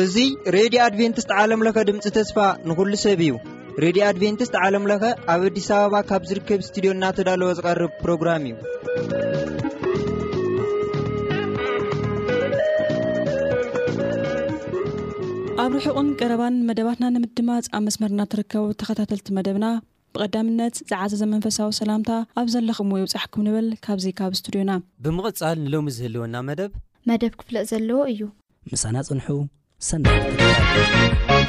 እዙይ ሬድዮ ኣድቨንትስት ዓለምለኸ ድምፂ ተስፋ ንኹሉ ሰብ እዩ ሬድዮ ኣድቨንትስት ዓለምለኸ ኣብ ኣዲስ ኣበባ ካብ ዝርከብ እስትድዮ እናተዳለወ ዝቐርብ ፕሮግራም እዩ ኣብ ርሑቕን ቀረባን መደባትና ንምድማፅ ኣብ መስመርና ትርከቡ ተኸታተልቲ መደብና ብቐዳምነት ዝዓዘዘ መንፈሳዊ ሰላምታ ኣብ ዘለኹምዎ ይብፃሕኩም ንብል ካብዚ ካብ ስቱድዮና። ብምቕፃል ንሎሚ ዝህልወና መደብ። መደብ ክፍለጥ ዘለዎ እዩ። ምሳና ፅንሑ ሰናይ ምትዕድዳግ።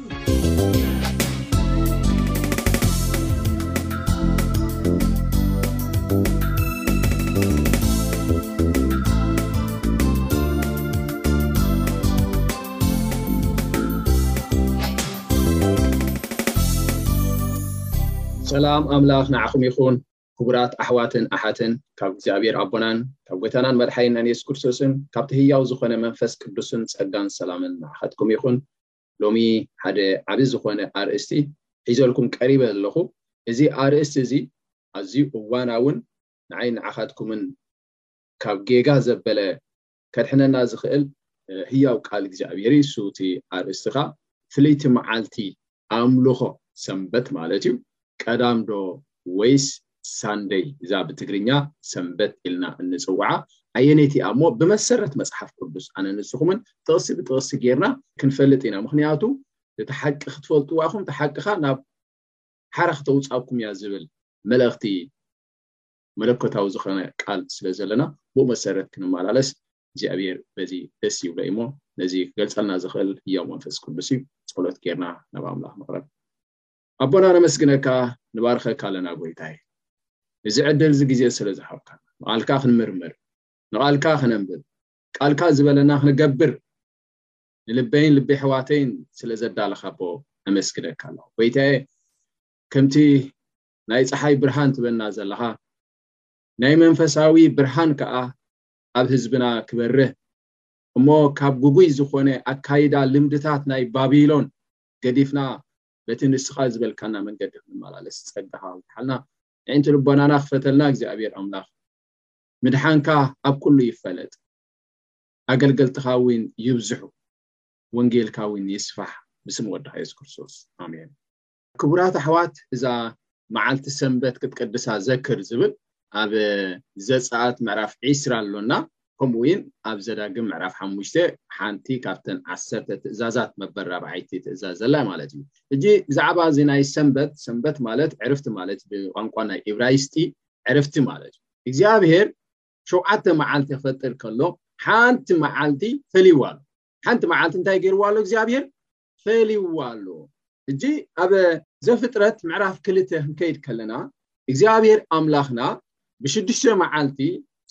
ሰላም ኣምላኽ ንዓኹም ይኹን ክቡራት ኣሕዋትን ኣሓትን ካብ እግዚኣብሔር ኣቦናን ካብ ጎይታናን መድሓይናን የሱስ ክርስቶስን ካብቲ ህያው ዝኾነ መንፈስ ቅዱስን ጸጋን ሰላምን ንዓኻትኩም ይኹን ሎሚ ሓደ ዓቢ ዝኾነ ኣርእስቲ ሒዘልኩም ቀሪበ ኣለኹ። እዚ ኣርእስቲ እዚ ኣዝዩ እዋናውን ንዓይን ንዓኻትኩምን ካብ ጌጋ ዘበለ ከድሕነና ዝኽእል ህያው ቃል እግዚኣብሔር እዩ። እሱ እቲ ኣርእስቲ ከኣ ፍልይቲ መዓልቲ ኣምልኾ ሰንበት ማለት እዩ። ቀዳም ዶ ወይስ ሳንደይ እዛ ብትግርኛ ሰንበት ኢልና እንጽውዓ ኣየነይቲ እያ እሞ ብመሰረት መጽሓፍ ቅዱስ ኣነ ንስኹምን ጥቕሲ ብጥቕሲ ጌርና ክንፈልጥ ኢና ምኽንያቱ እቲ ሓቂ ክትፈልጥዋ ኢኹም እቲ ሓቂ ኸ ናብ ሓራ ክተውጻኩም እያ ዝብል መልእኽቲ መለኮታዊ ዝኾነ ቃል ስለ ዘለና ብኡ መሰረት ክንመላለስ እግዚኣብሔር በዚ ደስ ይብሎ እሞ ነዚ ክገልጸልና ዝኽእል ህያው መንፈስ ቅዱስ እዩ ጸሎት ጌርና ናብ ኣምላኽ ንቕረብ ኣቦና ነመስግነካ ንባርኸካ ኣለና ጎይታይ እዚ ዕድል እዚ ግዜ ስለ ዝሃብካ ንቓልካ ክንምርምር ንቓልካ ክነንብብ ቃልካ ዝበለና ክንገብር ንልበይን ልቢ ኣሕዋተይን ስለ ዘዳለኻ ኣቦ ነመስግነካ ኣለኹ ጎይታየ ከምቲ ናይ ፀሓይ ብርሃን ትበና ዘለኻ ናይ መንፈሳዊ ብርሃን ከዓ ኣብ ህዝብና ክበርህ እሞ ካብ ጉጉይ ዝኾነ ኣካይዳ ልምድታት ናይ ባቢሎን ገዲፍና በቲ ንስኻ ዝበልካና መንገዲ ክንመላለስ ጸጋኻ ኣብዝሓልና ኣዒንቲ ልቦናና ክፈተልና እግዚኣብሔር ኣምላኽ ምድሓንካ ኣብ ኩሉ ይፈለጥ ኣገልገልትኻ እውን ይብዝሑ ወንጌልካ እውን ይስፋሕ ብስም ወድኻ የሱስ ክርስቶስ ኣሜን ክቡራት ኣሕዋት እዛ መዓልቲ ሰንበት ክትቅድሳ ዘክር ዝብል ኣብ ዘጸኣት ምዕራፍ ዒስራ ኣሎና፣ ከምኡውን ኣብ ዘዳግም ምዕራፍ ሓሙሽተ ሓንቲ ካብተን ዓሰርተ ትእዛዛት መበል ራብዓይቲ ትእዛዝ ዘላ እያ ማለት እዩ። ሕጂ ብዛዕባ እዚ ናይ ሰንበት፣ ሰንበት ማለት ዕርፍቲ ማለት እዩ፣ ብቋንቋ ናይ እብራይስጢ ዕርፍቲ ማለት እዩ። እግዚኣብሄር ሸውዓተ መዓልቲ ክፈጥር ከሎ ሓንቲ መዓልቲ ፈልይዋ ኣሎ። ሓንቲ መዓልቲ እንታይ ገይርዋ ኣሎ እግዚኣብሄር? ፈልይዋ ኣሎ እጂ ኣብ ዘፍጥረት ምዕራፍ ክልተ ክንከይድ ከለና እግዚኣብሔር ኣምላኽና ብሽዱሽተ መዓልቲ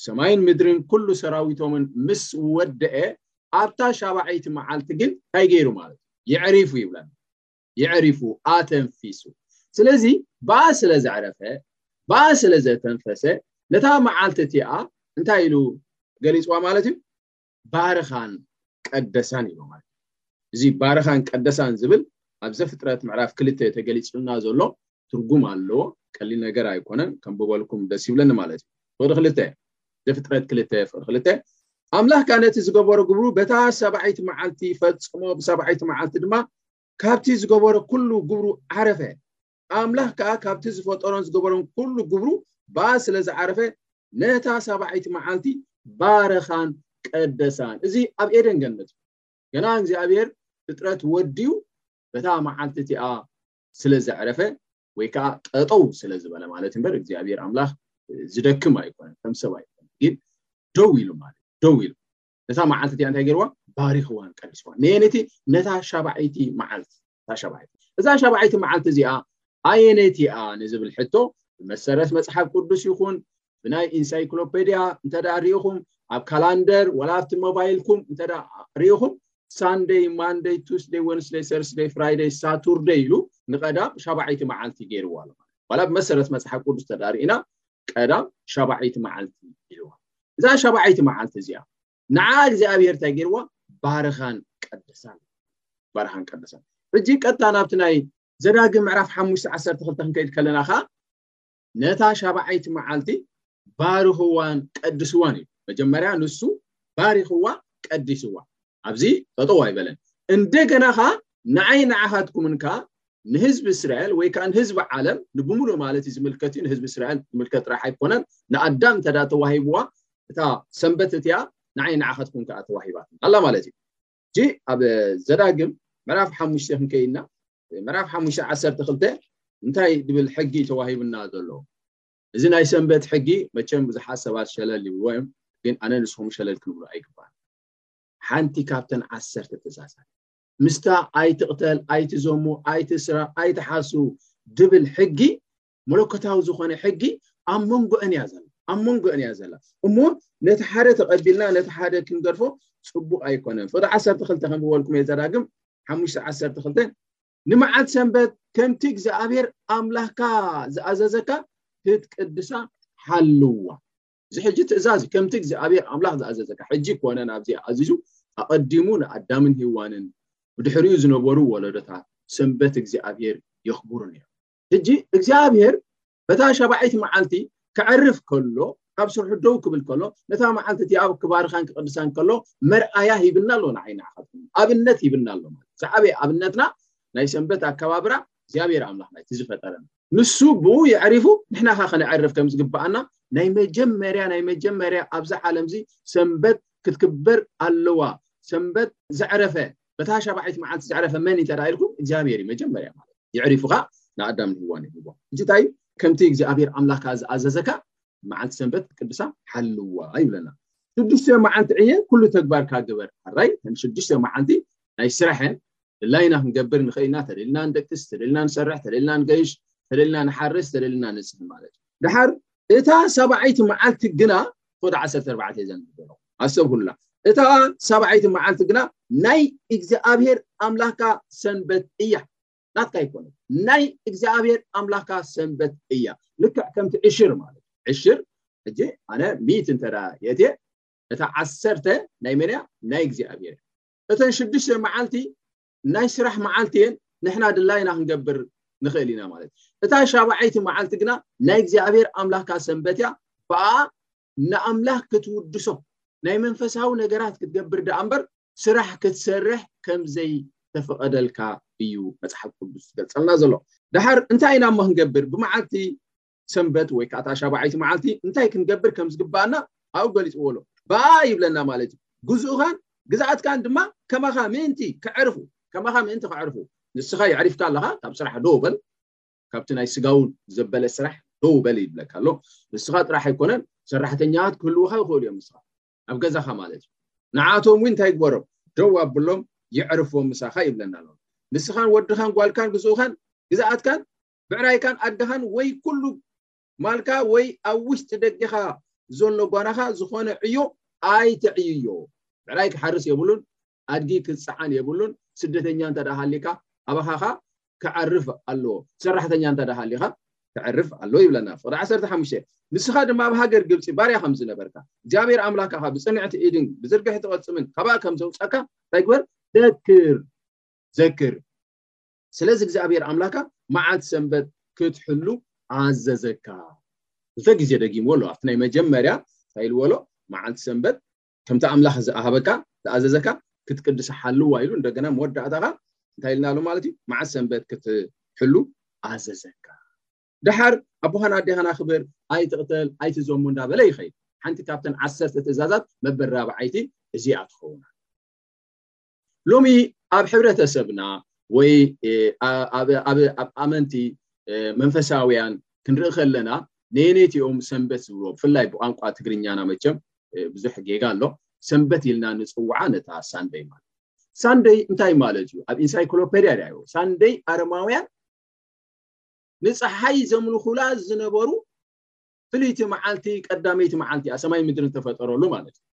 ሰማይን ምድርን ኩሉ ሰራዊቶምን ምስ ወደአ ኣብታ ሻባዐይቲ መዓልቲ ግን እንታይ ገይሩ ማለት የዕሪፉ ይብለና የዕሪፉ ኣተንፊሱ ስለዚ ብኣ ስለ ዘዕረፈ ብኣ ስለ ዘተንፈሰ ነታ መዓልቲ እቲኣ እንታይ ኢሉ ገሊፅዋ ማለት እዩ ባረኻን ቀደሳን ኢሎ ማለት እዚ ባረኻን ቀደሳን ዝብል ኣብ ዘፍጥረት ምዕራፍ ክልተ ተገሊጹልና ዘሎ ትርጉም ኣለዎ ቀሊል ነገር ኣይኮነን ከምብበልኩም ደስ ይብለኒ ማለት እዩ ፍቅዲ ክልተ ዘፍጥረት ክልተ ፍቅዲ ክልተ ኣምላኽ ካ ነቲ ዝገበሮ ግብሩ በታ ሰብዓይቲ መዓልቲ ፈጽሞ ብሰብዓይቲ መዓልቲ ድማ ካብቲ ዝገበሮ ኩሉ ግብሩ ዓረፈ ኣምላኽ ከኣ ካብቲ ዝፈጠሮን ዝገበሮን ኩሉ ግብሩ ብኣ ስለ ዝዓረፈ ነታ ሳብዓይቲ መዓልቲ ባረኻን ቀደሳን። እዚ ኣብ ኤደን ገነት እዩ። ገና እግዚኣብሔር ፍጥረት ወዲኡ በታ መዓልቲ እቲኣ ስለ ዘዕረፈ ወይ ከኣ ጠጠው ስለ ዝበለ ማለት እዩ እምበር እግዚኣብሔር ኣምላኽ ዝደክም ኣይኮነን ከም ሰብ ኣይኮነን ግን ደው ኢሉ ማለት ደው ኢሉ ነታ መዓልቲ እቲኣ እንታይ ገይርዋ ባሪኽዋን ቀዲስዋን ነየነይቲ ነታ ሻባዐይቲ መዓልቲ እታ ሻባዐይቲ እዛ ሻባዐይቲ መዓልቲ እዚኣ ኣየነይቲ እያ ንዝብል ሕቶ ብመሰረት መፅሓፍ ቅዱስ ይኹን ብናይ ኢንሳይክሎፔድያ እንተ ርኢኹም ኣብ ካላንደር ወላ ኣብቲ ሞባይልኩም እንተ ርኢኹም ሳንደይ ማንደይ ቱስደይ ወንስደይ ሰርሲደይ ፍራይደይ ሳቱርደይ ኢሉ ንቀዳም ሻባዐይቲ መዓልቲ ገይርዋ ኣሎ ዋላ ብመሰረት መፅሓፍ ቅዱስ ተዳርኢና ቀዳም ሻባዐይቲ መዓልቲ ኢልዋ እዛ ሻባዐይቲ መዓልቲ እዚኣ ንዓ እግዚኣብሔር እንታይ ገይርዋ ባርኻን ቀደሳን ባርኻን ቀደሳን ሕጂ ቀጥታ ናብቲ ናይ ዘዳግም ምዕራፍ ሓሙሽተ ዓሰርተ ክልተ ክንከይድ ከለና ከዓ ነታ ሻባዓይቲ መዓልቲ ባርኽዋን ቀድስዋን እዩ መጀመርያ ንሱ ባሪኽዋ ቀዲስዋ ኣብዚ ጠጠው ኣይበለን እንደገና ከኣ ንዓይ ንዓኻትኩምን ከኣ ንህዝቢ እስራኤል ወይ ከኣ ንህዝቢ ዓለም ንብምሉእ ማለት እዩ ዝምልከት እዩ ንህዝቢ እስራኤል ዝምልከት ጥራሕ ኣይኮነን ንኣዳም እንተዳ ተዋሂብዋ እታ ሰንበት እቲኣ ንዓይ ንዓኻትኩም ከኣ ተዋሂባትና ኣላ ማለት እዩ እጂ ኣብ ዘዳግም ምዕራፍ ሓሙሽተ ክንከይድና ምዕራፍ ሓሙሽተ ዓሰርተ ክልተ እንታይ ድብል ሕጊ ተዋሂብና ዘሎ እዚ ናይ ሰንበት ሕጊ መቸም ብዙሓት ሰባት ሸለል ይብልዎ እዮም ግን ኣነ ንስኹም ሸለል ክንብሉ ኣይግባን ሓንቲ ካብተን ዓሰርተ ትእዛዛት እያ። ምስታ ኣይትቕተል፣ ኣይትዘሙ፣ ኣይትስረቕ፣ ኣይትሓሱ ድብል ሕጊ መለኮታዊ ዝኾነ ሕጊ ኣብ መንጎአን እያ ዘላ ኣብ መንጎአን እያ ዘላ እሞ ነቲ ሓደ ተቐቢልና ነቲ ሓደ ክንገድፎ ፅቡቕ ኣይኮነን ፍቅዲ ዓሰርተ ክልተ ከንብበልኩም እየ ዘዳግም ሓሙሽተ ዓሰርተ ክልተ ንመዓልቲ ሰንበት ከምቲ እግዚኣብሔር ኣምላኽካ ዝኣዘዘካ ክትቅድሳ ሓልዋ እዚ ሕጂ ትእዛዝ እዩ ከምቲ እግዚኣብሔር ኣምላኽ ዝኣዘዘካ ሕጂ ኮነ ናብዚ ኣዚዙ ኣቐዲሙ ንኣዳምን ሂዋንን ብድሕሪኡ ዝነበሩ ወለዶታት ሰንበት እግዚኣብሔር የኽብሩ ነይሩ ሕጂ እግዚኣብሔር በታ ሻባዒት መዓልቲ ክዕርፍ ከሎ ካብ ስርሑ ደው ክብል ከሎ ነታ መዓልቲ እቲኣ ክባርኻን ክቕድሳን ከሎ መርኣያ ሂብና ኣሎ ንዓይ ንዓኻትኩም ኣብነት ሂብና ኣሎ ማለት ዝዓበየ ኣብነትና ናይ ሰንበት ኣከባብራ እግዚኣብሔር ኣምላኽ ናይቲ ዝፈጠረና ንሱ ብኡ የዕሪፉ ንሕና ከ ከነዕርፍ ከም ዝግብኣና ናይ መጀመርያ ናይ መጀመርያ ኣብዛ ዓለም እዚ ሰንበት ክትክበር ኣለዋ ሰንበት ዘዕረፈ በታ ሻባዒት መዓልቲ ዘዕረፈ መን እንተ ኢልኩም እግዚኣብሔር እዩ መጀመርያ ማለት የዕሪፉ ከዓ ንኣዳም ንህዋን ይህዋ እዚ እንታይ ከምቲ እግዚኣብሔር ኣምላካ ዝኣዘዘካ መዓልቲ ሰንበት ቅዱሳ ሓልዋ ይብለና ሽዱሽተ መዓልቲ ዕየ ኩሉ ተግባርካ ግበር ሓራይ ከም ሽዱሽተ መዓልቲ ናይ ስራሕን ድላይና ክንገብር ንክእልና ተደልና ንደቅስ ተደልና ንሰርሕ ተደልና ንገይሽ ተደልና ንሓርስ ተደልና ንጽህን ማለት እዩ ድሓር እታ ሰባዓይቲ መዓልቲ ግና ኮድ ዓሰርተ ኣርባዕተ እዛ ንግበሮ ኣሰብሁላ እታ ሰባዓይቲ መዓልቲ ግና ናይ እግዚኣብሔር ኣምላኽካ ሰንበት እያ ናትካ ኣይኮነት ናይ እግዚኣብሔር ኣምላኽካ ሰንበት እያ ልክዕ ከምቲ ዕሽር ማለት ዕሽር እጂ ኣነ ሚት እንተ የእትየ እታ ዓሰርተ ናይ መን እያ ናይ እግዚኣብሔር እተን ሽዱሽተ መዓልቲ ናይ ስራሕ መዓልቲ እየን ንሕና ድላይና ክንገብር ንኽእል ኢና ማለት እዩ እታ ሻብዓይቲ መዓልቲ ግና ናይ እግዚኣብሔር ኣምላኽካ ሰንበት እያ ብኣ ንኣምላኽ ክትውድሶ ናይ መንፈሳዊ ነገራት ክትገብር ደኣ እምበር ስራሕ ክትሰርሕ ከምዘይ ተፈቐደልካ እዩ መፅሓፍ ቅዱስ ዝገልፀልና ዘሎ ድሓር እንታይ ኢና እሞ ክንገብር ብመዓልቲ ሰንበት ወይ ከዓ እታ ሻብዓይቲ መዓልቲ እንታይ ክንገብር ከም ዝግባኣና ኣብኡ ገሊፅዎ ኣሎ ብኣ ይብለና ማለት እዩ ግዝኡኻን ግዝኣትካን ድማ ከማኻ ምእንቲ ክዕርፉ ከማኻ ምእንቲ ክዕርፉ ንስኻ የዕሪፍካ ኣለኻ ካብ ስራሕ ዶ በል ካብቲ ናይ ስጋውን ዘበለ ስራሕ ደው በል ይብለካ ኣሎ ንስኻ ጥራሕ ኣይኮነን ሰራሕተኛታት ክህልውካ ይኽእሉ እዮም ንስኻ ኣብ ገዛኻ ማለት እዩ ንዓቶም እውን እንታይ ግበሮም ደው ኣብሎም የዕርፎም ምሳኻ ይብለና ኣሎ ንስኻን ወድኻን ጓልካን ግዝኡኻን ግዝኣትካን ብዕራይካን ኣድካን ወይ ኩሉ ማልካ ወይ ኣብ ውሽጢ ደጌካ ዘሎ ጓናካ ዝኮነ ዕዮ ኣይተዕይዮ ብዕራይ ክሓርስ የብሉን ኣድጊ ክጸዓን የብሉን ስደተኛ እንተ ሃሊካ ኣባካ ከ ክዓርፍ ኣለዎ ሰራሕተኛ እንተ ሃሊካ ክዕርፍ ኣለዎ ይብለና ፍቅሪ 15 ንስኻ ድማ ኣብ ሃገር ግብፂ ባርያ ከም ዝነበርካ እግዚኣብሔር ኣምላካ ካብ ብፅንዕቲ ኢድን ብዝርግሕቲ ቅርፅምን ካባእ ከም ዘውፀካ እንታይ ግበር ዘክር ዘክር ስለዚ እግዚኣብሔር ኣምላካ መዓልቲ ሰንበት ክትሕሉ ኣዘዘካ ክልተ ግዜ ደጊሞ ኣሎ ኣብቲ ናይ መጀመርያ እንታይ ኢልዎ ኣሎ መዓልቲ ሰንበት ከምቲ ኣምላኽ ዝኣሃበካ ዝኣዘዘካ ክትቅድስ ሓልዋ ኢሉ እንደገና መወዳእታ ኸ እንታይ ኢልና ኣሎ ማለት እዩ መዓልቲ ሰንበት ክትሕሉ ኣዘዘካ ድሓር ኣቦኻን ኣዴኻን ኣኽብር ኣይትቕተል ኣይትዘሙ እንዳበለ ይኸይድ ሓንቲ ካብተን ዓሰርተ ትእዛዛት መበል ራብዓይቲ እዚኣ ትኸውና ሎሚ ኣብ ሕብረተሰብና ወይ ኣብ ኣመንቲ መንፈሳውያን ክንርኢ ከለና ነየነይቲ እዮም ሰንበት ዝብልዎ ብፍላይ ብቋንቋ ትግርኛና መቸም ብዙሕ ጌጋ ኣሎ ሰንበት ኢልና ንፅውዓ ነታ ሳንደይ ማለት ሳንደይ እንታይ ማለት እዩ ኣብ ኢንሳይክሎፔድያ ድያዮ ሳንደይ ኣረማውያን ንፀሓይ ዘምልኹላ ዝነበሩ ፍልይቲ መዓልቲ ቀዳመይቲ መዓልቲ እያ ሰማይ ምድሪ ተፈጠረሉ ማለት እዩ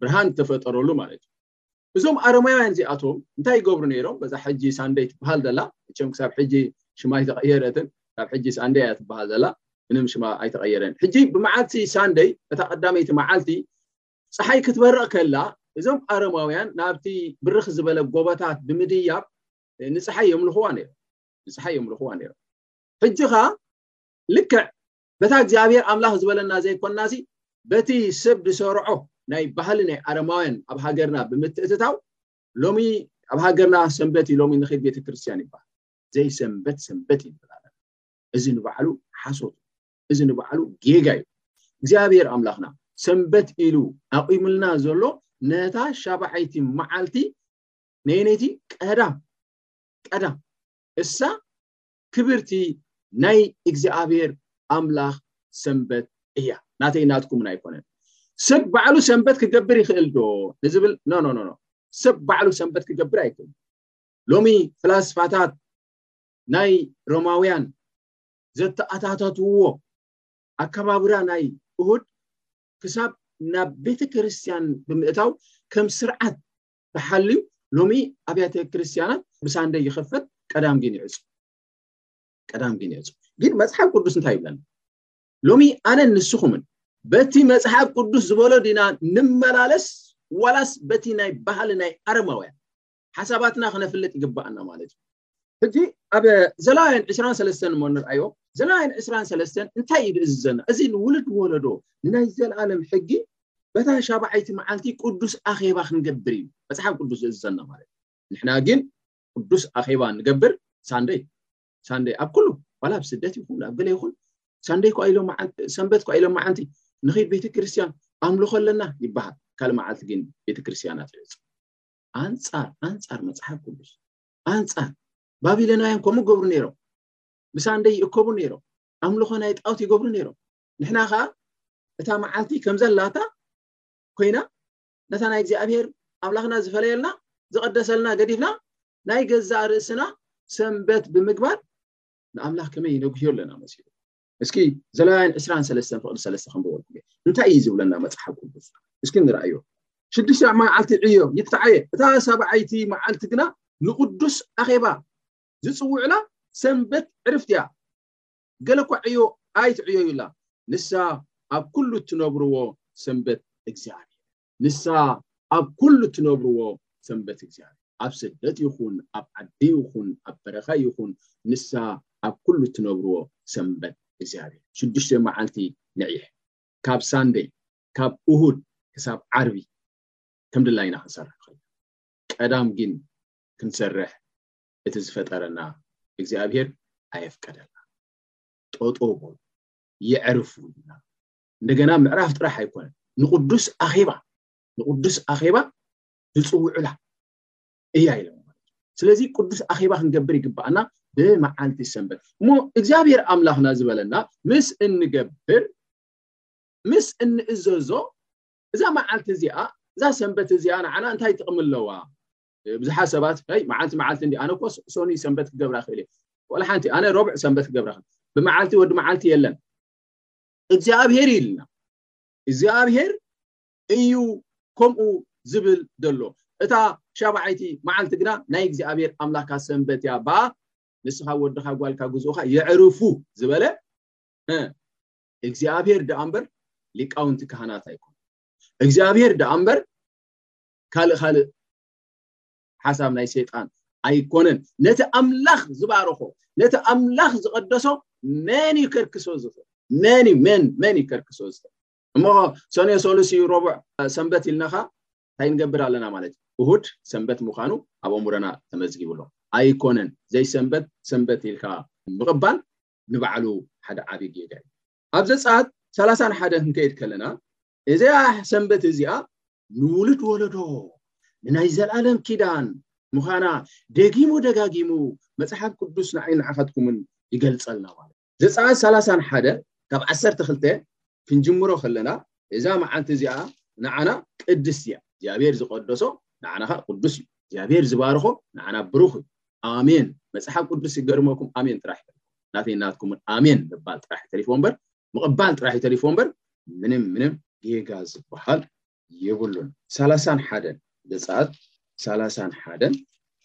ብርሃን ዝተፈጠረሉ ማለት እዩ እዞም ኣረማውያን እዚኣቶም እንታይ ይገብሩ ነይሮም በዛ ሕጂ ሳንደይ ትበሃል ዘላ እቸም ክሳብ ሕጂ ሽማ ኣይተቐየረትን ካብ ሕጂ ሳንደይ እያ ትበሃል ዘላ ምንም ሽማ ኣይተቐየረን ሕጂ ብመዓልቲ ሳንደይ እታ ቀዳመይቲ መዓልቲ ፀሓይ ክትበርቕ ከላ እዞም ኣረማውያን ናብቲ ብርኽ ዝበለ ጎበታት ብምድያብ ንፀሓይ የምልኽዋ ነይሮም ንፀሓይ የምልኽዋ ነይሮም ሕጂ ኸ ልክዕ በታ እግዚኣብሔር ኣምላኽ ዝበለና ዘይኮናሲ በቲ ሰብ ዝሰርዖ ናይ ባህሊ ናይ ኣረማውያን ኣብ ሃገርና ብምትእትታው ሎሚ ኣብ ሃገርና ሰንበት እዩ ሎሚ ንኺድ ቤተ ክርስቲያን ይበሃል ዘይሰንበት ሰንበት እዩ ንብል ኣለና እዚ ንባዕሉ ሓሶት እዚ ንባዕሉ ጌጋ እዩ እግዚኣብሔር ኣምላኽና ሰንበት ኢሉ ኣቑሙልና ዘሎ ነታ ሻብዓይቲ መዓልቲ ነየነይቲ ቀዳም ቀዳም እሳ ክብርቲ ናይ እግዚኣብሔር ኣምላኽ ሰንበት እያ ናተይ ናትኩምን ኣይኮነን ሰብ ባዕሉ ሰንበት ክገብር ይኽእል ዶ ንዝብል ኖ ኖ ኖ ሰብ ባዕሉ ሰንበት ክገብር ኣይክእልን ሎሚ ፍላስፋታት ናይ ሮማውያን ዘተኣታተትዎ ኣከባብራ ናይ እሁድ ክሳብ ናብ ቤተ ክርስቲያን ብምእታው ከም ስርዓት ተሓልዩ ሎሚ ኣብያተ ክርስትያናት ብሳንደይ ይኸፈት ቀዳም ግን ይዕፁ ቀዳም ግን ይዕፁ ግን መፅሓፍ ቅዱስ እንታይ ይብለና ሎሚ ኣነን ንስኹምን በቲ መፅሓፍ ቅዱስ ዝበሎ ዲና ንመላለስ ዋላስ በቲ ናይ ባህሊ ናይ ኣረማውያን ሓሳባትና ክነፍልጥ ይግባኣና ማለት እዩ ሕጂ ኣብ ዘላውያን ዕስራን ሰለስተን እሞ ንርኣዮ ዘላውያን ዕስራን ሰለስተን እንታይ እዩ ዝእዝዘና እዚ ንውልድ ወለዶ ንናይ ዘለኣለም ሕጊ በታ ሻብዓይቲ መዓልቲ ቅዱስ ኣኼባ ክንገብር እዩ መፅሓፍ ቅዱስ ዝእዝዘና ማለት ንሕና ግን ቅዱስ ኣኼባ ንገብር ሳንደይ ሳንደይ ኣብ ኩሉ ዋላ ኣብ ስደት ይኹን ኣብ ገለ ይኹን ሳንደይ ኳ ኢሎም ሰንበት ኳ ኢሎም መዓንቲ ንኸይድ ቤተ ክርስቲያን ኣምልኾ ኣለና ይበሃል ካልእ መዓልቲ ግን ቤተ ክርስቲያናት ይዕፅ ኣንፃር ኣንፃር መፅሓፍ ቅዱስ ኣንጻር ባቢሎናውያን ከምኡ ገብሩ ነይሮም ምስ ኣንደይ ይእከቡ ነይሮም ኣምልኾ ናይ ጣውት ይገብሩ ነይሮም ንሕና ከዓ እታ መዓልቲ ከም ዘላታ ኮይና ነታ ናይ እግዚኣብሄር ኣምላኽና ዝፈለየልና ዝቐደሰልና ገዲፍና ናይ ገዛእ ርእስና ሰንበት ብምግባር ንኣምላኽ ከመይ ይነጉህዮ ኣለና መሲሉ እስኪ ዘሌዋውያን ዕስራን ሰለስተን ፍቕዲ ሰለስተ ከንብበልኩም እየ እንታይ እዩ ዝብለና መፅሓፍ ቅዱስ እስኪ ንርኣዮ ሽዱሽተ መዓልቲ ዕዮ ይትዓየ እታ ሰብዓይቲ መዓልቲ ግና ንቅዱስ ኣኼባ ዝፅውዕላ ሰንበት ዕርፍቲ እያ ገለ እኳ ዕዮ ኣይትዕዮዩላ ንሳ ኣብ ኩሉ እትነብርዎ ሰንበት እግዚኣብሔር ንሳ ኣብ ኩሉ ትነብርዎ ሰንበት እግዚኣብሔር ኣብ ስደት ይኹን ኣብ ዓዲ ይኹን ኣብ በረኻ ይኹን ንሳ ኣብ ኩሉ ትነብርዎ ሰንበት እግዚኣብሔር ሽዱሽተ መዓልቲ ንዒሕ ካብ ሳንደይ ካብ እሁድ ክሳብ ዓርቢ ከም ድላይና ክንሰርሕ ንኽእል ቀዳም ግን ክንሰርሕ እቲ ዝፈጠረና እግዚኣብሔር ኣየፍቀደልና ጠጦ በሉ የዕርፉ ኢልና እንደገና ምዕራፍ ጥራሕ ኣይኮነን ንቅዱስ ኣኼባ ንቅዱስ ኣኼባ ዝፅውዑላ እያ ኢሎም ስለዚ ቅዱስ ኣኼባ ክንገብር ይግባኣና ብመዓልቲ ሰንበት እሞ እግዚኣብሔር ኣምላኽና ዝበለና ምስ እንገብር ምስ እንእዘዞ እዛ መዓልቲ እዚኣ እዛ ሰንበት እዚኣ ንዓና እንታይ ጥቕሚ ኣለዋ ብዙሓት ሰባት ይ መዓልቲ መዓልቲ እንዲ ኣነ እኮ ሶኒ ሰንበት ክገብራ ክእል እየ ወላ ሓንቲ ኣነ ሮብዕ ሰንበት ክገብራ ብመዓልቲ ወዲ መዓልቲ የለን እግዚኣብሔር ኢልና እግዚኣብሔር እዩ ከምኡ ዝብል ዘሎ እታ ሻብዓይቲ መዓልቲ ግና ናይ እግዚኣብሔር ኣምላካ ሰንበት እያ ባ ንስኻ ወድኻ ጓልካ ግዝኡኻ የዕርፉ ዝበለ እግዚኣብሔር ደኣ እምበር ሊቃውንቲ ካህናት ኣይኮኑ እግዚኣብሔር ደኣ እምበር ካልእ ካልእ ሓሳብ ናይ ሰይጣን ኣይኮነን ነቲ ኣምላኽ ዝባረኾ ነቲ ኣምላኽ ዝቐደሶ መን እዩ ከርክሶ ዝኽእል መን እዩ መን መን እዩ ከርክሶ ዝኽእል እሞ ሰንዮ ሰሉስ እዩ ረቡዕ ሰንበት ኢልናኻ እንታይ ንገብር ኣለና ማለት እዩ እሁድ ሰንበት ምዃኑ ኣብ ኣእምሮና ተመዝጊቡ ኣሎ ኣይኮነን ዘይሰንበት ሰንበት ኢልካ ምቕባል ንባዕሉ ሓደ ዓብዪ ጌጋ እዩ ኣብ ዘፀኣት ሰላሳን ሓደ ክንከይድ ከለና እዚኣ ሰንበት እዚኣ ንውሉድ ወለዶ ንናይ ዘለኣለም ኪዳን ምዃና ደጊሙ ደጋጊሙ መጽሓፍ ቅዱስ ንዓይ ንዓኻትኩምን ይገልጸልና ማለት ዘጸኣት ሰላሳን ሓደ ካብ ዓሰርተ ክልተ ክንጅምሮ ከለና እዛ መዓልቲ እዚኣ ንዓና ቅድስቲ እያ እግዚኣብሔር ዝቀደሶ ንዓና ኸ ቅዱስ እዩ እግዚኣብሔር ዝባርኾ ንዓና ብሩኽ እዩ ኣሜን መጽሓፍ ቅዱስ ይገርመኩም ኣሜን ጥራሕ ናተይ ናትኩምን ኣሜን ምባል ጥራሕ ተሪፎ እምበር ምቕባል ጥራሕ እዩ ተሪፍዎ እምበር ምንም ምንም ጌጋ ዝበሃል የብሉን። ሰላሳን ሓደን ገፃት ሰላሳን ሓደን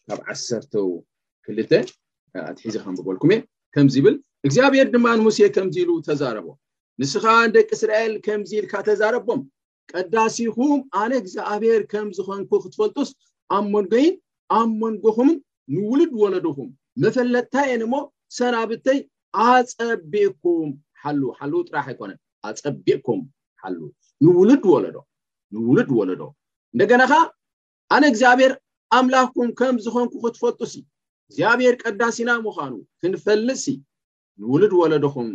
ካብ ዓሰርተው ክልተ ኣትሒዘ ከንብበልኩም እየ ከምዚ ይብል እግዚኣብሔር ድማ ንሙሴ ከምዚ ኢሉ ተዛረቦ ንስኻ ንደቂ እስራኤል ከምዚ ኢልካ ተዛረቦም ቀዳሲኹም ኣነ እግዚኣብሔር ከም ዝኾንኩ ክትፈልጡስ ኣብ መንጎይን ኣብ መንጎኹምን ንውሉድ ወለድኹም መፈለጥታይ እየን እሞ ሰናብተይ ኣጸቢቕኩም ሓሉ ሓሉ ጥራሕ ኣይኮነን ኣጸቢቕኩም ሓሉ ንውሉድ ወለዶ ንውሉድ ወለዶ እንደገና ኸዓ ኣነ እግዚኣብሔር ኣምላኽኩም ከም ዝኾንኩ ክትፈልጡሲ እግዚኣብሔር ቀዳሲና ምዃኑ ክንፈልጥሲ ንውሉድ ወለዶኹም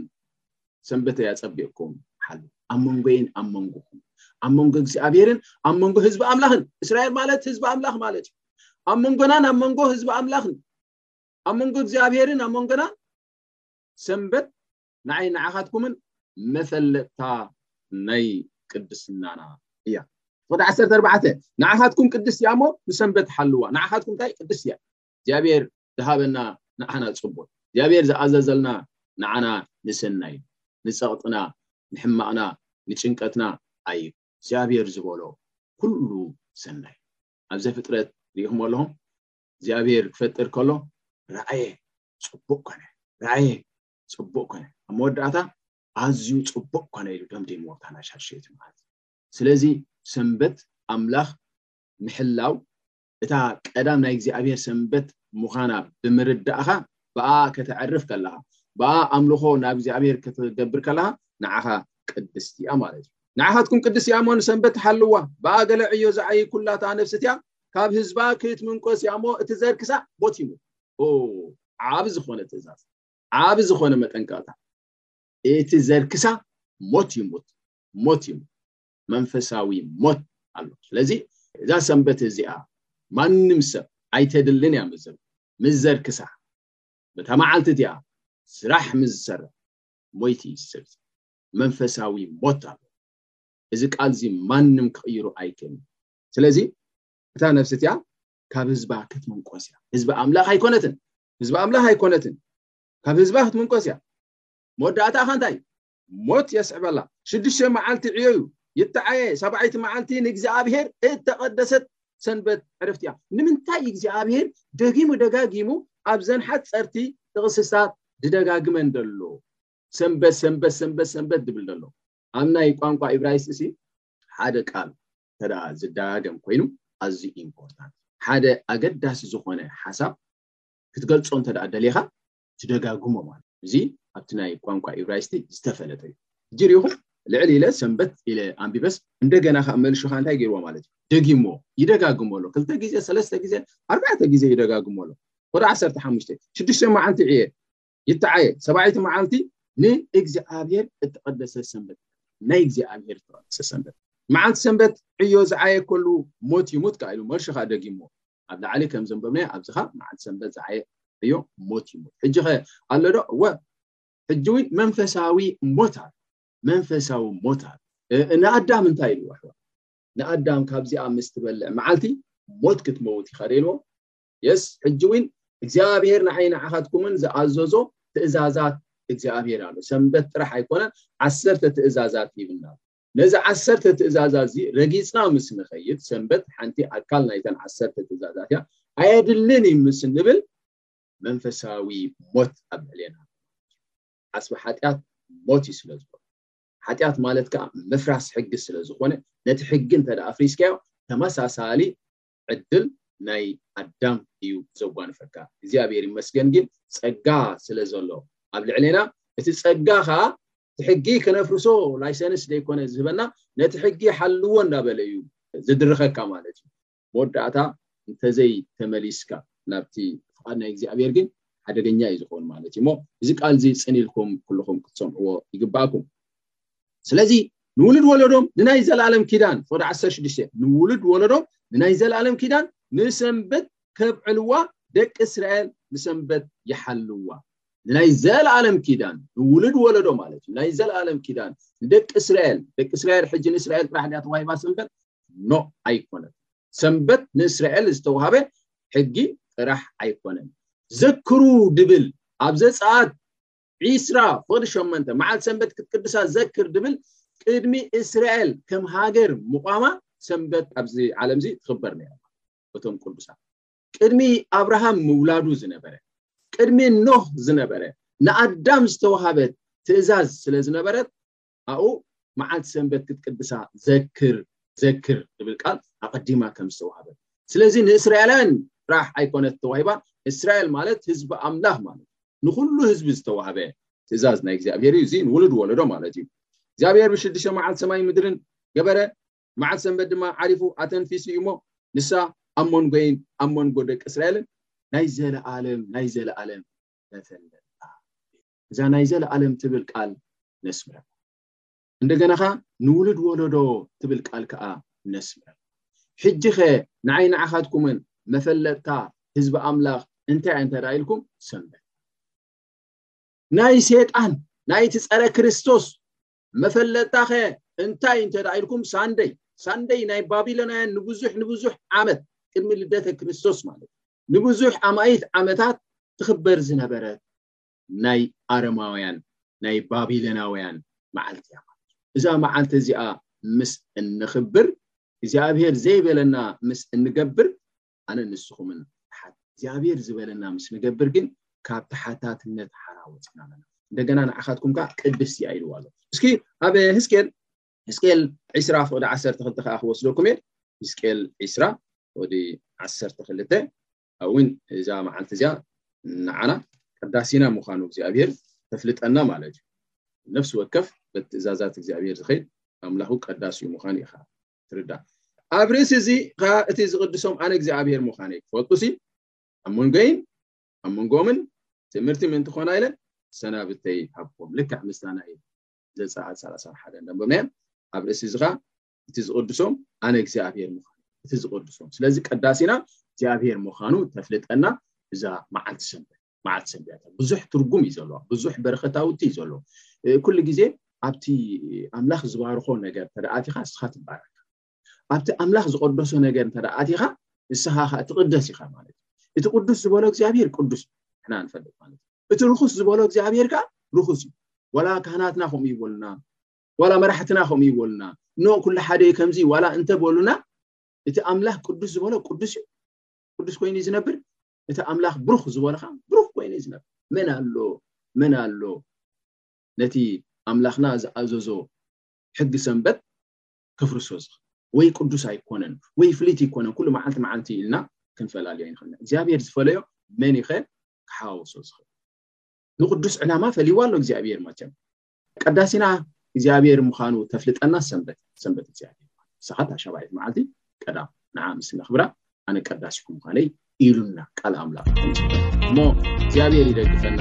ሰንበተይ ኣጸቢቕኩም ሓሉ ኣብ መንጎይን ኣብ መንጎኹም ኣብ መንጎ እግዚኣብሔርን ኣብ መንጎ ህዝቢ ኣምላኽን እስራኤል ማለት ህዝቢ ኣምላኽ ማለት እዩ ኣብ መንጎናን ኣብ መንጎ ህዝቢ ኣምላኽን ኣብ መንጎ እግዚኣብሔርን ኣብ መንጎና ሰንበት ንዓይ ንዓኻትኩምን መፈለጥታ ናይ ቅድስናና እያ ወደ ዓሰርተ ኣርባዕተ ንዓኻትኩም ቅድስቲ እያ እሞ ንሰንበት ሓልዋ ንዓኻትኩም እንታይ ቅድስቲ እያ እግዚኣብሔር ዝሃበና ንዓና ጽቡቅ እግዚኣብሔር ዝኣዘዘልና ንዓና ንሰናይ እዩ ንጸቅጥና ንሕማቅና ንጭንቀትና ኣይብ እግዚኣብሔር ዝበሎ ኩሉ ሰናይ ኣብ ዘፍጥረት ሪኢኹሞ ኣለኹም እግዚኣብሔር ክፈጥር ከሎ ረኣየ ጽቡቅ ኮነ ረኣየ ጽቡቅ ኮነ ኣብ መወዳእታ ኣዝዩ ጽቡቅ ኮነ ኢሉ ደምዲምዎ ታናሻሸይቲ ማለት ስለዚ ሰንበት ኣምላኽ ምሕላው እታ ቀዳም ናይ እግዚኣብሔር ሰንበት ምዃና ብምርዳእኻ ብኣኣ ከተዕርፍ ከለኻ ብኣኣ ኣምልኾ ናብ እግዚኣብሔር ክትገብር ከለኻ ንዓኻ ቅድስቲ እያ ማለት እዩ ንዓኻትኩም ቅድስቲ እያ እሞ ንሰንበት ትሓልዋ ብኣ ገለ ዕዮ ዝዓይ ኩላታ ነፍሲ እትያ ካብ ህዝባ ክትምንቆስ እያ እሞ እቲ ዘር ክሳዕ ሞት ይሙት ዓብ ዝኾነ ትእዛዝ ዓብ ዝኾነ መጠንቀቕታ እቲ ዘር ክሳ ሞት ይሙት ሞት ይሙት መንፈሳዊ ሞት ኣሎ ስለዚ እዛ ሰንበት እዚኣ ማንም ሰብ ኣይተድልን እያ ምዘር ምዘር ክሳዕ በታ መዓልቲ እቲኣ ስራሕ ምስ ዝሰርሕ ሞይቲ እዩ ዝስርት መንፈሳዊ ሞት ኣሎ እዚ ቃል እዚ ማንም ክቕይሩ ኣይክእል ስለዚ እታ ነፍሲ እቲኣ ካብ ህዝባ ክትምንቆስ እያ ህዝቢ ኣምላኽ ኣይኮነትን ህዝቢ ኣምላኽ ኣይኮነትን ካብ ህዝባ ክትምንቆስ እያ መወዳእታ ኸ እንታይ እዩ ሞት የስዕበላ። ሽዱሽተ መዓልቲ ዕዮዩ፣ ይተዓየ፣ ሳብዓይቲ መዓልቲ ንእግዚኣብሄር እተቐደሰት ሰንበት ዕርፍቲያ። ንምንታይ እግዚኣብሄር ደጊሙ ደጋጊሙ ኣብዘን ሓጸርቲ ጥቕስታት ድደጋግመን ደሎ? ሰንበት ሰንበት ሰንበት ሰንበት ድብል ደሎ? ኣብ ናይ ቋንቋ ኢብራይስጢሲ ሓደ ቃል እንተደኣ ዝደጋገም ኮይኑ ኣዝዩ ኢምፖርታንት ሓደ ኣገዳሲ ዝኾነ ሓሳብ ክትገልጾ እንተደኣ ደሊኻ ትደጋግሞ ማለት እዩ። እዚ ኣብቲ ናይ ቋንቋ ኢብራይስጢ ዝተፈለጠ እዩ። ሕጂ ርኢኹም ልዕል ኢለ ሰንበት ኢለ ኣንቢበስ እንደገና ከኣ መልሹ ከኣ እንታይ ገይርዎ ማለት እዩ ደጊምዎ ይደጋግሞ ኣሎ ክልተ ግዜ ሰለስተ ግዜ ኣርባዕተ ግዜ ይደጋግሞ ኣሎ ወደ ዓሰርተ ሓሙሽተ ሽዱሽተ መዓልቲ ዕየ ይተዓየ ሰብዓይቲ መዓልቲ ንእግዚኣብሔር እተቐደሰ ሰንበት ናይ እግዚኣብሔር እተቐደሰ ሰንበት መዓልቲ ሰንበት ዕዮ ዝዓየ ከሉ ሞት ይሙት ከኣ ኢሉ መልሹ ከኣ ደጊምዎ ኣብ ላዕሊ ከም ዘንበብናዮ ኣብዚ ከኣ መዓልቲ ሰንበት ዝዓየ ዕዮ ሞት እዩ ሞት ሕጂ ከ ኣሎ ዶ እወ ሕጂ እውን መንፈሳዊ ሞት ኣሎ መንፈሳዊ ሞት ኣሎ ንኣዳም እንታይ ኢልዎ ኣሕዋት ንኣዳም ካብዚኣ ምስ ትበልዕ መዓልቲ ሞት ክትመውት ኢኻ ደልዎ የስ ሕጂ እውን እግዚኣብሄር ንዓይ ንዓኻትኩምን ዝኣዘዞ ትእዛዛት እግዚኣብሄር ኣሎ ሰንበት ጥራሕ ኣይኮነን ዓሰርተ ትእዛዛት ይብልና ነዚ ዓሰርተ ትእዛዛት እዚ ረጊጽና ምስ ንኸይድ፣ ሰንበት ሓንቲ ኣካል ናይተን ዓሰርተ ትእዛዛት እያ፣ ኣየድልን እዩ ምስ እንብል መንፈሳዊ ሞት ኣብ ልዕሌና ኣሎ ማለት እዩ። ዓስቢ ሓጢኣት ሞት እዩ ስለ ዝኾነ፣ ሓጢኣት ማለት ከኣ ምፍራስ ሕጊ ስለ ዝኾነ፣ ነቲ ሕጊ እንተደኣ ኣፍሪስካዮ ተመሳሳሊ ዕድል ናይ ኣዳም እዩ ዘጓንፈካ እግዚኣብሔር ይመስገን ግን ጸጋ ስለ ዘሎ ኣብ ልዕሌና እቲ ጸጋ ከኣ እቲ ሕጊ ከነፍርሶ ላይሰንስ ዘይኮነ ዝህበና ነቲ ሕጊ ሓልዎ እንዳበለ እዩ ዝድርኸካ ማለት እዩ መወዳእታ እንተዘይ ተመሊስካ ናብቲ ፍቃድ ናይ እግዚኣብሔር ግን ሓደገኛ እዩ ዝኸውን ማለት እዩ እሞ እዚ ቃል እዚ ጽን ኢልኩም ኩልኹም ክትሰምዕዎ ይግባኣኩም ስለዚ ንውሉድ ወለዶም ንናይ ዘለኣለም ኪዳን ፎዶ ዓሰርተ ሽዱሽተ ንውሉድ ወለዶም ንናይ ዘለኣለም ኪዳን ንሰንበት ከብዕልዋ ደቂ እስራኤል ንሰንበት ይሓልዋ ንናይ ዘለኣለም ኪዳን ንውሉድ ወለዶ ማለት እዩ ናይ ዘለኣለም ኪዳን ንደቂ እስራኤል ደቂ እስራኤል ሕጂ ንእስራኤል ጥራሕ ድያ ተዋሂባ ሰንበት ኖ ኣይኮነት ሰንበት ንእስራኤል ዝተዋሃበ ሕጊ ጥራሕ ኣይኮነን ዘክሩ ድብል ኣብ ዘፀኣት ዒስራ ኾሪ ሸሞንተ መዓልቲ ሰንበት ክትቅድሳ ዘክር ድብል ቅድሚ እስራኤል ከም ሃገር ምቋማ ሰንበት ኣብዚ ዓለም እዚ ትኽበር ነይራ እቶም ቅዱሳት ቅድሚ ኣብርሃም ምውላዱ ዝነበረ ቅድሚ ኖህ ዝነበረ ንኣዳም ዝተዋሃበት ትእዛዝ ስለ ዝነበረት ኣብኡ መዓልቲ ሰንበት ክትቅድሳ ዘክር ዘክር ዝብል ቃል ኣቐዲማ ከም ዝተዋህበት ስለዚ ንእስራኤላውያን ጥራሕ ኣይኮነት ተዋሂባ እስራኤል ማለት ህዝቢ ኣምላኽ ማለት ንኹሉ ህዝቢ ዝተዋህበ ትእዛዝ ናይ እግዚኣብሔር እዩ እዚ ንውሉድ ወለዶ ማለት እዩ እግዚኣብሔር ብሽዱሽተ መዓልቲ ሰማይ ምድርን ገበረ መዓልቲ ሰንበት ድማ ዓሪፉ ኣተንፊሱ እዩ እሞ ንሳ ኣብ መንጎይን ኣብ መንጎ ደቂ እስራኤልን ናይ ዘለኣለም ናይ ዘለኣለም ተፈለጣ እዛ ናይ ዘለኣለም ትብል ቃል ነስምረላ። እንደገና ከኣ ንውሉድ ወለዶ ትብል ቃል ከኣ ነስምረላ። ሕጂኸ ንዓይ ንዓኻትኩምን መፈለጥታ ህዝቢ ኣምላኽ እንታይ እያ እንተ ኢልኩም ሰንበት ናይ ሴጣን ናይቲ ጸረ ክርስቶስ መፈለጥታኸ እንታይ እንተ ኢልኩም ሳንደይ ሳንደይ ናይ ባቢሎናውያን ንብዙሕ ንብዙሕ ዓመት ቅድሚ ልደተ ክርስቶስ ማለት ንብዙሕ ኣማኢት ዓመታት ትኽበር ዝነበረት ናይ ኣረማውያን ናይ ባቢለናውያን መዓልቲ እያ ማለት እዩ እዛ መዓልቲ እዚኣ ምስ እንኽብር እግዚኣብሔር ዘይበለና ምስ እንገብር ኣነ ንስኹምን እግዚኣብሔር ዝበለና ምስ ንገብር ግን ካብ ተሓታትነት ሓራ ወፅና ኣለና እንደገና ንዓኻትኩም ከዓ ቅድስቲ እያ ኢልዋ ኣሎ እስኪ ኣብ ህዝቅኤል ህዝቅኤል ዒስራ ፍቅዲ ዓሰርተ ክልተ ከዓ ክወስደኩም እየ ህዝቅኤል ዒስራ ፍቅዲ ዓሰርተ ክልተ ኣውን እዛ መዓልቲ እዚኣ ንዓና ቅዳሴና ምዃኑ እግዚኣብሔር ተፍልጠና ማለት እዩ ነፍሲ ወከፍ በትእዛዛት እግዚኣብሔር ዝኸይድ ኣምላኹ ቀዳሲኡ ምዃኑ ኢኻ ትርዳእ ኣብ ርእሲ እዚ ከዓ እቲ ዝቅድሶም ኣነ እግዚኣብሔር ምዃነ ክፈልጡ ሲ ኣብ መንጎይን ኣብ መንጎምን ትምህርቲ ምእንቲ ኮና ኢለ ሰናብተይ ሃብኩም ልክዕ ምስታ ናይ ዘፀኣት ሰላሳን ሓደን ደንበመያ ኣብ ርእሲ እዚ ከዓ እቲ ዝቅድሶም ኣነ እግዚኣብሔር ምዃኑ እቲ ዝቅድሶም ስለዚ ቀዳሲና እግዚኣብሔር ምዃኑ ተፍልጠና እዛ መዓልቲ ሰንበት መዓልቲ ሰንበት ብዙሕ ትርጉም እዩ ዘለዎ ብዙሕ በረኸታውቲ እዩ ዘለዎ ኩሉ ግዜ ኣብቲ ኣምላኽ ዝባርኾ ነገር እንተደኣቲኻ ንስኻ ትባረካ ኣብቲ ኣምላኽ ዝቀደሶ ነገር እንተደኣቲኻ ንስኻ ከዓ ትቅደስ ኢኻ ማለት እዩ እቲ ቅዱስ ዝበሎ እግዚኣብሔር ቅዱስ ንሕና ንፈልጥ ማለት እዩ እቲ ርኹስ ዝበሎ እግዚኣብሔር ከዓ ርኹስ እዩ ወላ ካህናትና ከምኡ ይበሉና ዋላ መራሕትና ከምኡ ይበሉና ኖ ኩሉ ሓደ ከምዚ ዋላ እንተ በሉና እቲ ኣምላኽ ቅዱስ ዝበሎ ቅዱስ እዩ ቅዱስ ኮይኑ ዝነብር እቲ ኣምላኽ ብሩኽ ዝበሎ ከዓ ብሩኽ ኮይኑ ዝነብር መን ኣሎ መን ኣሎ ነቲ ኣምላኽና ዝኣዘዞ ሕጊ ሰንበት ከፍርሶ ዝኽእል ወይ ቅዱስ ኣይኮነን ወይ ፍልይቲ ይኮነን ኩሉ መዓልቲ መዓልቲ ኢልና ክንፈላለዮ ይንኽእልና እግዚኣብሔር ዝፈለዮ መን ይኸ ክሓዋውሶ ዝኽእል ንቅዱስ ዕላማ ፈሊዋ ኣሎ እግዚኣብሔር መቸም ቀዳሲና እግዚኣብሔር ምዃኑ ተፍልጠና ሰንበት ሰንበት እግዚኣብሔር ንስኻ ታሻባይት መዓልቲ ቀዳም ንዓ ምስ ነኽብራ ኣነ ቀዳሲኩም ምዃነይ ኢሉና ቃል ኣምላኽ እሞ እግዚኣብሔር ይደግፈና